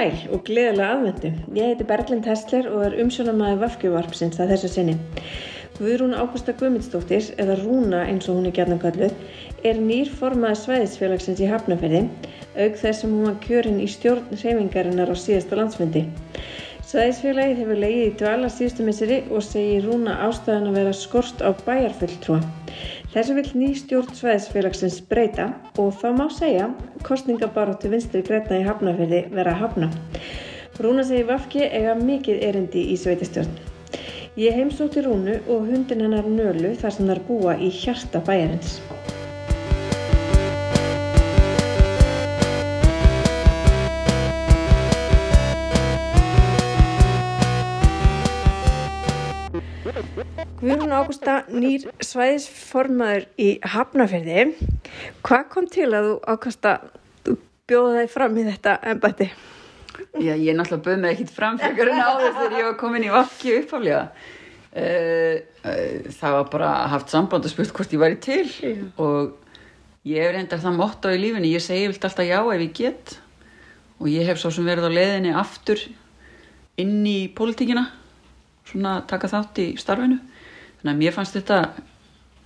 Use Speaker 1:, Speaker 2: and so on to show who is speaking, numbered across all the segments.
Speaker 1: sæl og gleðilega aðvendu. Ég heiti Berglind Hessler og er umsjónamaði Vafkjuvarpsins að þessu sinni. Guðrún Ágústa Guðmundsdóttir, eða Rúna eins og hún er gætna kalluð, er nýr formaði svæðisfélagsins í Hafnarferði, auk þess sem hún var kjörinn í stjórn hreyfingarinnar á síðasta landsfundi. Svæðisfélagið hefur leiðið í dvala síðustu misseri og segir Rúna ástæðan að vera skorst á bæjarfulltrúa. Þessu vil ný stjórn svæðisfélagsins breyta og þá má segja kostningabaróttu vinstri græna í Hafnarferði vera hafna. Rúna segir Vafki eiga mikið erindi í sveitistjórn. Ég heimsótti Rúnu og hundin hennar Nölu þar sem þar búa í hjarta bæjarins. Guðrún Ágústa, nýr svæðisformaður í Hafnarferði. Hvað kom til að þú ákast að bjóða þig fram í þetta ennbætti?
Speaker 2: Já, ég náttúrulega bauð mig ekkit fram fyrir en áður þegar ég var komin í vakki uppháflega. Uh, uh, það var bara haft samband og spurt hvort ég væri til Já. og ég hef reyndar það motto í lífinni, ég segi vilt alltaf já ef ég get og ég hef svo sem verið á leðinni aftur inn í pólitíkina svona taka þátt í starfinu þannig að mér fannst þetta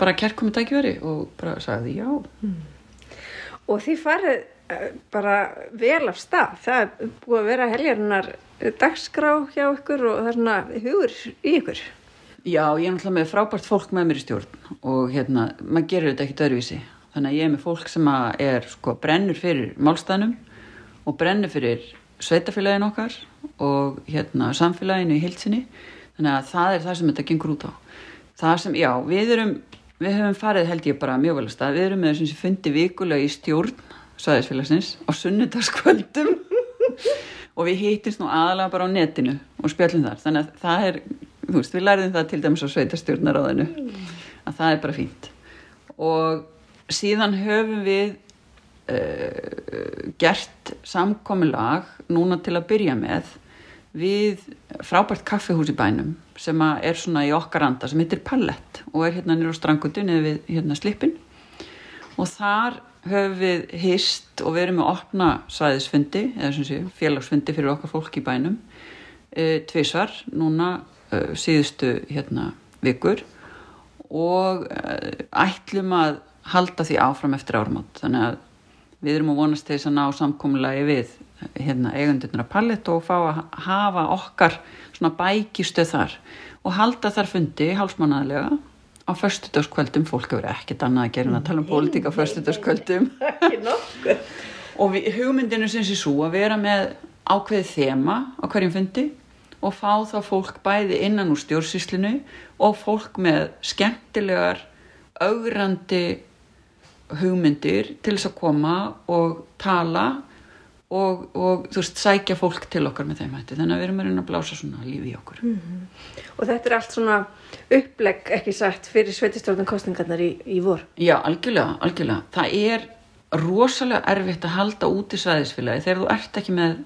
Speaker 2: bara kærkomið tækjveri og bara sagði já. Mm.
Speaker 1: og því farið uh, bara vel af stað. Það er búið að vera helgarinnar dagskrá hjá ykkur og það er svona hugur í ykkur.
Speaker 2: Já, ég er náttúrulega með frábært fólk með mér í stjórn og hérna, maður gerir þetta ekkit öðruvísi. Þannig að ég er með fólk sem er sko brennur fyrir málstænum og brennur fyrir sveitafélagin okkar og hérna samfélaginu í heilsinni þannig að það er það sem þetta gengur út á það sem, já, við erum við höfum farið held ég bara mjög vel að stað. Við erum með þessum sem fundi vikulega í stjórn sæðisfélagsins á sunnudagskvöldum. Og við hýttist nú aðalega bara á netinu og spjallum þar. Þannig að það er þú veist, við lærðum það til dæmis á sveitastjórnaráðinu að það er bara fínt. Og síðan höfum við uh, gert samkominnlag núna til að byrja með við frábært kaffehús í bænum sem er svona í okkar anda sem heitir Pallet og er hérna nýra á strangutu niður við hérna slipin og þar höfum við hýst og verið með opna sæðisfundi eða sem sé félagsfundi fyrir okkar fólk í bænum e, tvísvar núna uh, síðustu hérna vikur. Og uh, ætlum að halda því áfram eftir ármátt þannig að við erum að vonast þess að ná samkómulagi við hérna, eigundurnar að pallet og fá að hafa okkar svona bækistuð þar og halda þar fundi hálsmánaðilega á förstudagskvöldum, fólk hefur ekkert annað að gera en að tala um pólitík á förstudagskvöldum og við, hugmyndinu syns ég svo að vera með ákveðið þema á hverjum fundi og fá þá fólk bæði innan úr stjórnsýslinu og fólk með skemmtilegar augrandi hugmyndir til þess að koma og tala og, og þú veist, sækja fólk til okkar með þeim hætti, þannig að við erum að reyna að blása svona lífi í okkur. Mm
Speaker 1: -hmm. Og þetta er allt svona upplegg ekki sagt fyrir sveitistjórnankostningarnar í, í vor?
Speaker 2: Já, algjörlega, algjörlega. Það er rosalega erfitt að halda út í sveðisfélagi þegar þú ert ekki með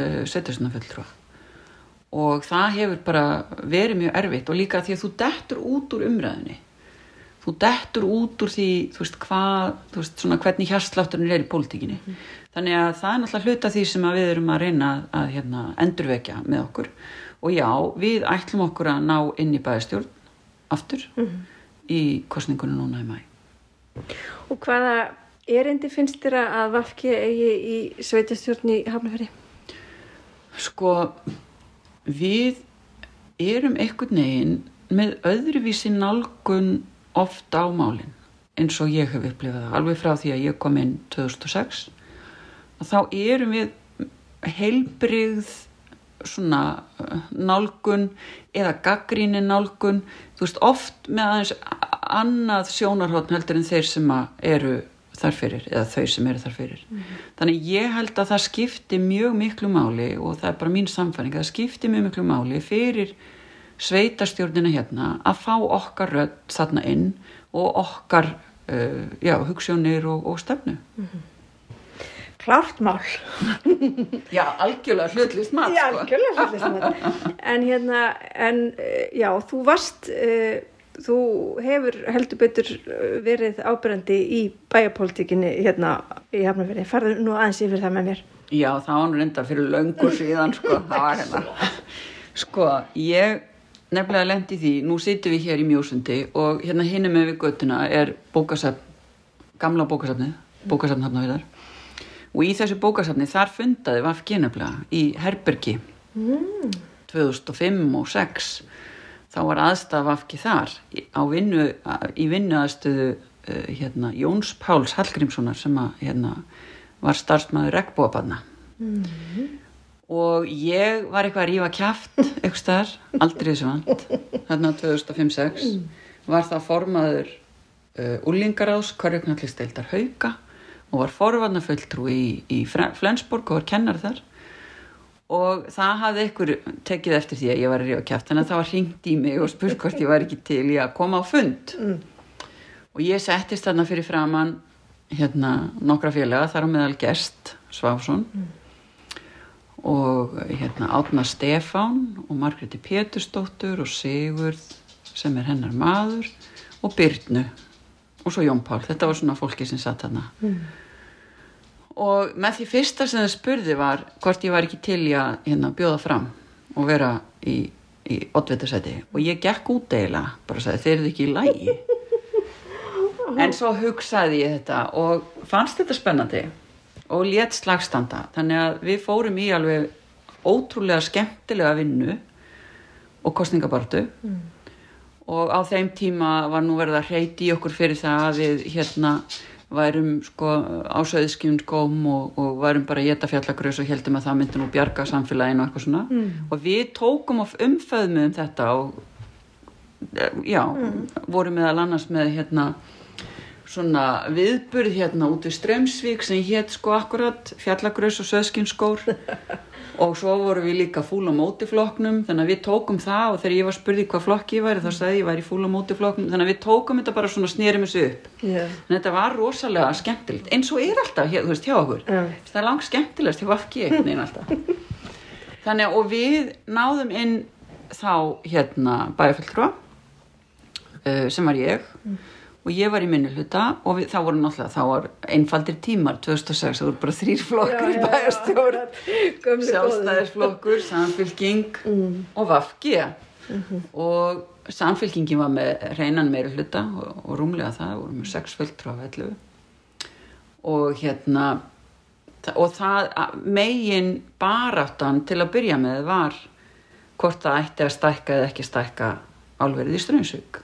Speaker 2: uh, sveitistjórnanfulltrúa og það hefur bara verið mjög erfitt og líka því að þú dettur út úr umræðinni þú dettur út úr því þú veist hvað, þú veist svona hvernig hérslátturinn er í pólitíkinni. Mm. Þannig að það er náttúrulega hluta því sem við erum að reyna að, hérna, endurvekja með okkur og já, við ætlum okkur að ná inn í bæðastjórn aftur mm. í kostningunum núna í mæ
Speaker 1: Og hvaða erindi finnst þér að Vafki eigi í sveitastjórn í Hafnarferði?
Speaker 2: Sko við erum einhvern veginn með öðruvísi nálgun ofta á málinn eins og ég hef upplifað það alveg frá því að ég kom inn 2006 og þá erum við heilbrigð svona uh, nálgun eða gaggríni nálgun þú veist oft með aðeins annað sjónarhóttn heldur en þeir sem eru þar fyrir eða þau sem eru þar fyrir mm -hmm. þannig ég held að það skipti mjög miklu máli og það er bara mín samfæring það skipti mjög miklu máli fyrir sveitarstjórnina hérna að fá okkar rödd þarna inn og okkar uh, já, hugssjónir og, og stefnu mm -hmm.
Speaker 1: Klárt mál
Speaker 2: Já, algjörlega hlutlist mat
Speaker 1: Já, sko. algjörlega hlutlist mat En hérna, en uh, já, þú varst uh, þú hefur heldur betur uh, verið ábyrgandi í bæjarpolítikinni hérna í Hafnarfjörði, farðu nú aðeins yfir það með mér
Speaker 2: Já, það var nú reynda fyrir löngu síðan, sko, það var hérna. Sko, ég nefnilega lendi því, nú sittum við hér í Mjósundi og hérna hinum með við göttuna er bókasafn, gamla bókasafnið, bókasafn hafnavíðar. Og í þessu bókasafni þar fundaði Vafki nefnilega í Herbergi. Mm. 2005 og 6. Þá var aðstaf Vafki þar. Vinnu, í vinnu aðstöðu uh, hérna, Jóns Páls Hallgrímssonar sem að, hérna, var starfsmæður regnbúabanna og ég var eitthvað að rífa kjaft eitthvað staðar, aldrei þessu vant. Þarna 2005-06 var það formaður uh, úlingaráðs, Körjöknallisteildar Hauka og var forvarnafulltrú í, í Flensborg og var kennar þar. Og það hafði ykkur tekið eftir því að ég var að rífa kjaft. Þannig að það var hringt í mig og spurt hvort ég var ekki til í að koma á fund. Og ég settist þarna fyrir framann hérna nokkra félaga þar á meðal gest Sváfsson og hérna Átna Stefán og Margréti Pétursdóttur og Sigurð sem er hennar maður og Byrnu og svo Jón Pál, þetta var svona fólki sem satt þarna og með því fyrsta sem það spurði var hvort ég var ekki til í að hérna, bjóða fram og vera í, í oddvitaðsæti og ég gekk út eiginlega bara sagði þeir eru ekki í lægi en svo hugsaði ég þetta og fannst þetta spennandi og létt slagstanda þannig að við fórum í alveg ótrúlega skemmtilega vinnu og kostningabartu og á þeim tíma var nú verið að hreyti í okkur fyrir það að við hérna værum sko á söðskjum skóm og, og værum bara geta fjallagröðs og heldum að það myndi nú bjarga samfélaginu og eitthvað svona. Og við tókum of umföðmu um þetta og eh, já, vorum meðal annars með hérna svona viðburð hérna út við Strömsvík sem hétt sko akkurat fjallagröðs og söðskjumskór og svo vorum við líka fúl á mótiflokknum þannig að við tókum það og þegar ég var spurði hvað flokki ég væri þá sagði ég væri fúl á mótiflokknum? Þannig að við tókum þetta bara svona snerum þessu upp.
Speaker 1: Já.
Speaker 2: en þetta var rosalega skemmtilegt eins og er alltaf hér, þú veist, hjá okkur.
Speaker 1: Já.
Speaker 2: það er langt skemmtilegast hjá veginn alltaf. Þannig að og við náðum inn þá hérna bæjarfjöldrua uh, sem var ég og ég var í minni hluta og við, þá voru náttúrulega þá var einfaldir tímar 2006, það voru bara þrýr flokkur bæjarstjórn sjálfstæðisflokkur, samfylking og Vafki og samfylkingin var með reynan meiri hluta og, og rúmlega það, voru með sex 11 og hérna og það að- megin baráttan til að byrja með var hvort það ætti að stækka eða ekki stækka álverið í Strömsvík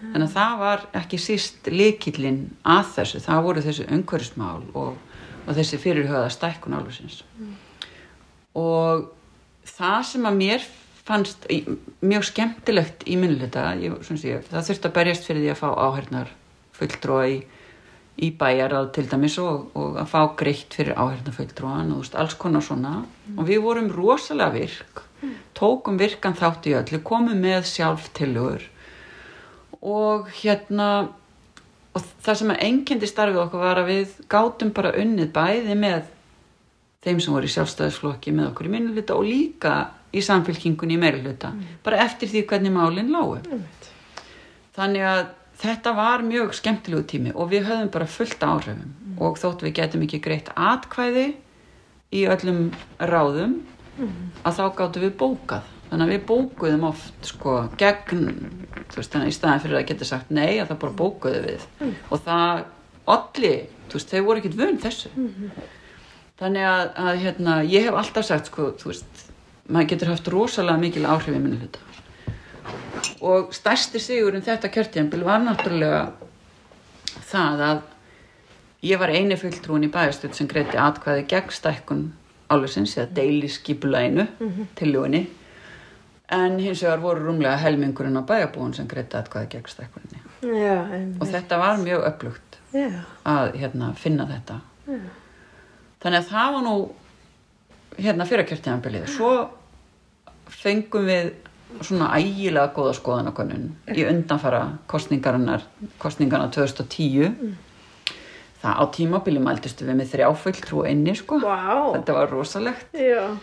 Speaker 2: þannig að það var ekki síst líkillinn að þessu, það voru þessu umhverfismál og, og þessi fyrirhöða stækkun álversins. Og það sem að mér fannst mjög skemmtilegt í ég, það þurfti að berjast fyrir því að fá áhernar fulltrúa í, í bæjarað til dæmis og, og að fá greitt fyrir áhernar fulltrúan og alls konar svona. Og við vorum rosalega virk tókum virkan þátt í öllu, komum með sjálf tilugur og hérna og það sem að enkendi starfið okkur var að við gátum bara unnið bæði með þeim sem voru í sjálfstæðisflokki með okkur í minnuluta og líka í samfélkingunni í meiruluta bara eftir því hvernig málinn lágu. Þannig að þetta var mjög skemmtilegu tími og við höfðum bara fullt áhrifum. Og þótt við getum ekki greitt atkvæði í öllum ráðum að þá gáttum við bókað þannig að við bókuðum oft sko gegn, þú veist, þannig að í staðin fyrir að geta sagt nei að það bara bókuðu við. Og það olli, þú veist, þau voru ekkert vön þessu. Þannig að, að hérna, ég hef alltaf sagt sko, þú veist, maður getur haft rosalega mikil áhrif í minni hluta og stærsti sigur en þetta kjörtjambil var náttúrulega það að ég var eini fulltrúin í bæjarstöld sem greiti atkvæði gegn stækkun álfisins eða deili skipulæinu til ljóinni en hins vegar voru rúmlega helmingurinn á bæjarbúin sem greiti atkvæði gegn stækkuninni.
Speaker 1: Já,
Speaker 2: og þetta var mjög öflugt
Speaker 1: Já.
Speaker 2: að hérna, finna þetta. Þannig að það var nú hérna fyrir kjörtíðanbilið svo fengum við svona ægilega góða skoðanakönnun í undanfara kostningarinnar kostningarna 2010 það á tímabili mæltistu við með þrjáfull trú inni sko.
Speaker 1: Vá.
Speaker 2: þetta var rosalegt.
Speaker 1: Já.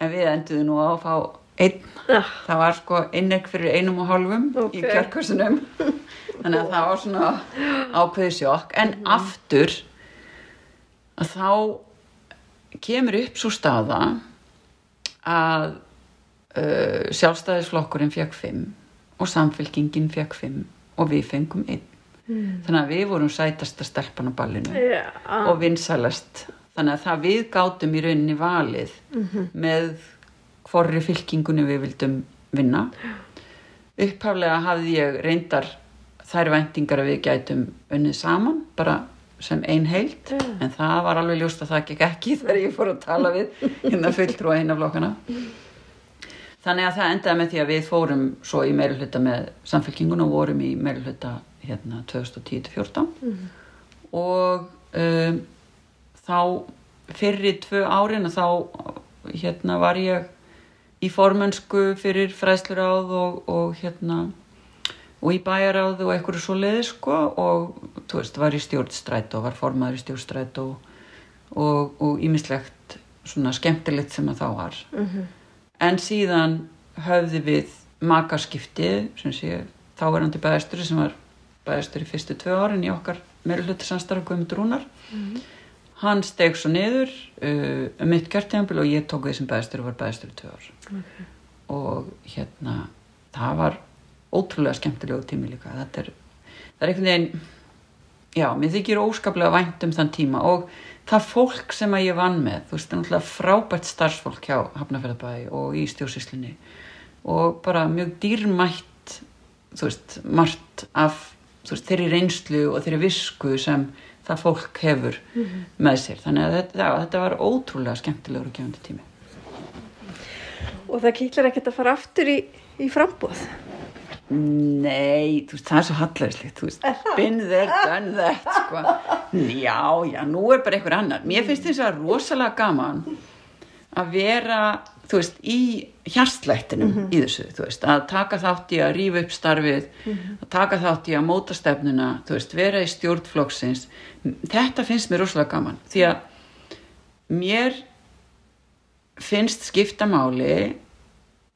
Speaker 2: en við enduðum nú á að fá einn
Speaker 1: Ah.
Speaker 2: það var sko innegg fyrir einum og hálfum
Speaker 1: Ok.
Speaker 2: í kjörkursunum þannig að það var svona ákveði sjokk en aftur að þá kemur upp svo staða að uh, sjálfstæðisflokkurinn fekk fimm og samfélkingin fekk fimm og við fengum einn mm. þannig að við vorum sætasta stelpan á ballinu
Speaker 1: Já.
Speaker 2: og vinsælast þannig að það við gátum í rauninni valið með hvorri fylkingunni við vildum vinna. Upphaflega hafði ég reyndar þær væntingar að við gætum unnið saman bara sem ein heild en það var alveg ljóst að það gekk ekki þegar ég fór að tala við hérna fulltrúa eina flokkana. Þannig að það endaði með því að við fórum svo í meiri hluta með samfélkingun og vorum í meiri hluta hérna 2010-14 og um, þá fyrri tvö árin þá hérna var ég í formönsku fyrir fræðsluráð og, og hérna og í bæjaráð og einhverju svo leiði sko og þú veist var í stjórnstræt og var formaður í stjórnstræt og og, ímislegt svona skemmtilegt sem að þá var. En síðan höfði við makaskipti sem sé þáverandi bæðasturi sem var bæðasturi fyrstu tvö árin í okkar meira hluti samstarf Guðmund Rúnar hann steg svo niður uh, um mitt kjörtíðanbíl og ég tók við sem bæðasturi og var bæðasturi tvö ár. Og hérna það var ótrúlega skemmtilegu tími líka. Þetta er, það er einhvern veginn já, mér þykir óskaplega vænt um þann tíma og það fólk sem að ég vann með þú veist, það er náttúrulega frábært starfsfólk hjá Hafnarferðabæ og í stjórnsýslinni og bara mjög dýrmætt þú veist, margt af þú veist, þeirri reynslu og þeirri visku sem það fólk hefur með sér, þannig að þetta, já, þetta var ótrúlega skemmtilegur og gefandi tími
Speaker 1: Og það kýtlar ekkert að fara aftur í, í frambúð.
Speaker 2: Nei, þú veist, það er svo hallærislegt, þú veist, been there, done that, sko. Já, já, nú er bara einhver annar. Mér finnst þess að rosalega gaman að vera, þú veist, í hjarslættinum í þessu, þú veist, að taka þátt í að rífa upp starfið, að taka þátt í að móta stefnuna, þú veist, vera í stjórnflokksins. Þetta finnst mér rosalega gaman, því að mér finnst skipta máli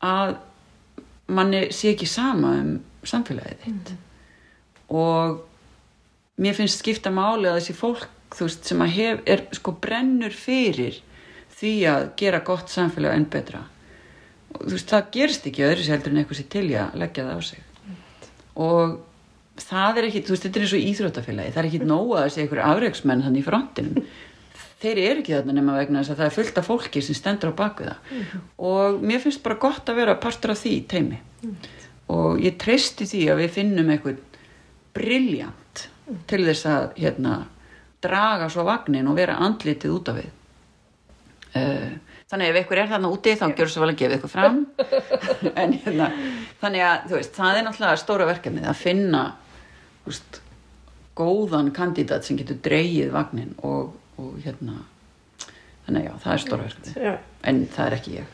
Speaker 2: að manni sé ekki sama um samfélagið þitt. Og mér finnst skipta máli að þessi fólk þú veist sem að hef, er sko brennur fyrir því að gera gott samfélag enn betra. Og þú veist það gerist ekki öðru sér heldur en eitthvað sér til í að leggja það á sig. Og það er ekki, þú veist þetta er eins og íþróttafélagi það er ekki nóg að þessi einhverju afreiksmenn þannig í frontinum. Þeir eru ekki þarna nema vegna þess að það er fullt af fólki sem stendur á baku það. Og mér finnst bara gott að vera partur af því teimi og ég treysti því að við finnum eitthvað briljant til þess að hérna, draga svo vagnin og vera andlitið út af við þannig ef einhver er þarna úti þá gjör svo vel að gefa ykkur fram. En hérna þannig að þú veist, það er náttúrulega stóra verkefnið að finna veist, góðan kandidat sem getur dreigið vagnin og, og hérna þannig að já, það er stóra verkefnið.
Speaker 1: Já.
Speaker 2: en það er ekki ég.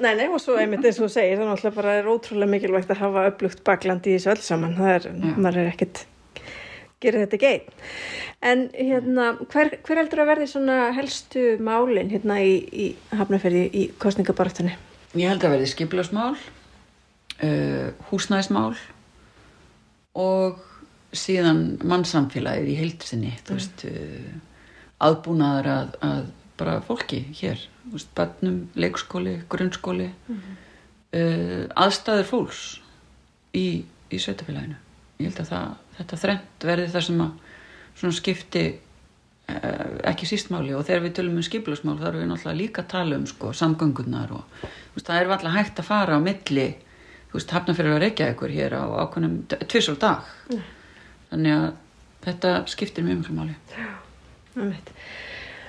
Speaker 1: Nei, nei, og svo einmitt eins og þú segir, það er náttúrulega bara er ótrúlega mikilvægt að hafa upplugt bakland í þessu öll saman. Það er, maður er ekkert, gerir þetta ekki einn. En hérna, hver, hver heldur að verði svona helstu málin hérna í, í hafnaferði í kostningabaröftunni?
Speaker 2: Ég held að verði skiplasmál, uh, húsnæðismál og síðan mannsamfélagið í heildsinni, þú veist, uh, aðbúnaður að, að bara fólki hér, þú veist, bannum, leikskóli, grunnskóli, uh, aðstæður fólks í, í sveitafélaginu. Ég held að það, þetta þrennt verði það sem að skipti uh, ekki sístmáli og þegar við tölum um skiplasmál þá erum við náttúrulega líka að tala um sko, samgöngunar og veist, það er alltaf hægt að fara á milli hafnafyrir að reykja ykkur hér á ákveðnum tvisar dag. Þannig að þetta skiptir mjög mjög máli.
Speaker 1: Einmitt.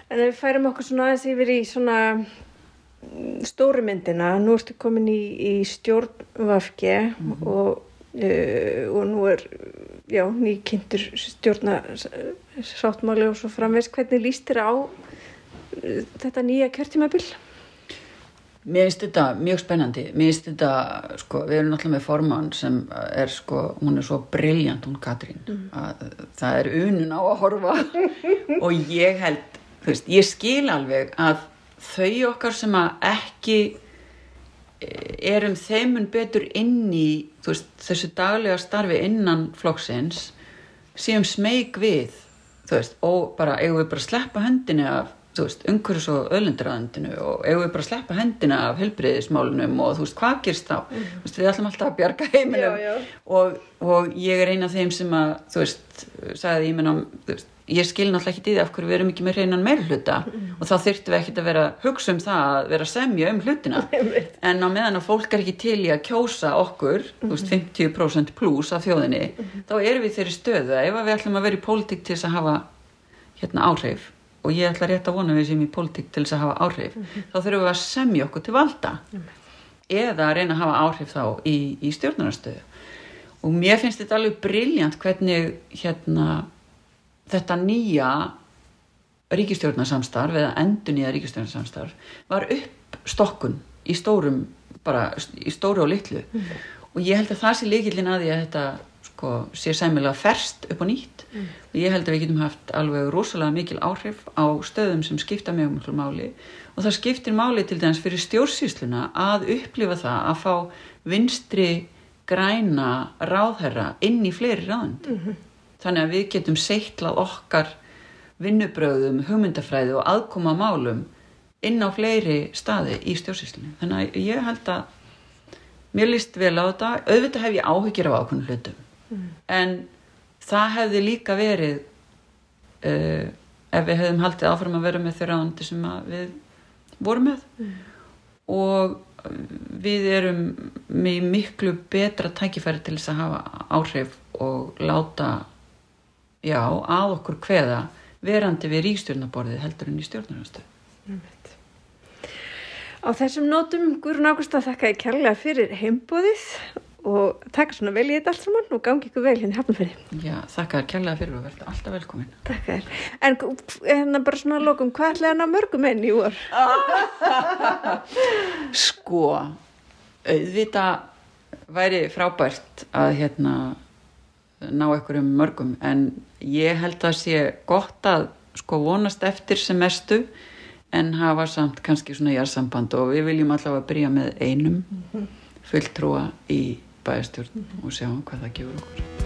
Speaker 1: En ef við færum okkur svona aðeins yfir í svona mm, stóru myndina, nú ertu komin í, í stjórn VFG og, uh, og nú er já, nýkynntur stjórna sáttmáli og svo framvegs, hvernig líst þér á uh, þetta nýja kjörtímabil?
Speaker 2: Mér finnst þetta mjög spennandi. Mér finnst þetta, sko, við erum náttúrulega með formann sem er sko, hún er svo briljant hún Katrín, að það er unun á að horfa. Og ég held, þú veist, ég skil alveg að þau okkar sem að ekki eh, erum þeimun betur inn í veist, þessu daglega starfi innan flokksins séum smeyk við veist, og bara eigum við bara að sleppa hendinni af umhverjus og öllundraðandinu og eigum við bara að sleppa hendina af helbriðismálunum og þú veist, hvað gerst þá mm. veist, við ætlum alltaf að bjarga heiminum
Speaker 1: Já, já.
Speaker 2: Og, og ég er eina af þeim sem að, þú veist, sagði ég menn þú veist, ég skil náttúrulega ekki í því af hverju við erum ekki með hreinan meir hluta og þá þyrftum við ekkert að vera hugsa um það að vera semja um hlutina. En á meðan að fólk er ekki til í að kjósa okkur, þú veist, 50% pluss af þjóðinni, þá erum við þeirri stöðu að ef við ætlum að vera í pólitík til þess að hafa hérna áhrif og ég ætla rétt að vona við sem í pólitík til þess að hafa áhrif, þá þurfum við að semja okkur til valda. Eða að reyna að hafa áhrif þá í, í stjórnarastöðu og mér finnst þetta alveg briljant hvernig hérna þetta nýja ríkistjórnarsamstarf eða endur nýja ríkistjórnarsamstarf var upp stokkun í stórum bara í stóru og litlu. Og ég held að það sé líkillin að því að þetta sko, sé sæmilega ferst upp og nýtt. Og ég held að við getum haft alveg rosalega mikil áhrif á stöðum sem skipta mjög miklu máli. Og það skiptir máli til dæmis fyrir stjórnsýsluna að upplifa það að fá vinstri græna ráðherra inn í fleiri ráðund þannig að við getum seitlað okkar vinnubröðum, hugmyndafræði og aðkoma að málum inn á fleiri staði í stjórnsýslunni. Þannig að ég held að mér líst vel á þetta, auðvitað hef ég áhyggjur af ákveðnum hlutum, en það hefði líka verið uh, ef við hefðum haldið áfram að vera með þeirra ándi sem við vorum með. Og við erum með miklu betra tækifæri til þess að hafa áhrif og láta já, að okkur hveða verandi við ríkstjórnaborðið heldur en í stjórnarhanstöð.
Speaker 1: Á þessum nótum, Guðrún Ágústa, þakka ég kærlega fyrir heimbóðið og taka svona vel í þetta allt saman og gangi ykkur vel hérna hafnafyrir.
Speaker 2: Já, þakka þér kærlega fyrir og verður alltaf velkomin.
Speaker 1: Takk þér. En hérna bara svona að lokum, hvað ætlaði hann að mörgum enn í vor?
Speaker 2: Sko, auðvita væri frábært að hérna ná einhverjum mörgum. En ég held að sé gott að sko vonast eftir sem mestu en hafa samt kannski svona jársamband og við viljum allavega byrja með einum fulltrúa í bæjastjórn og sjá hvað það gefur okkur.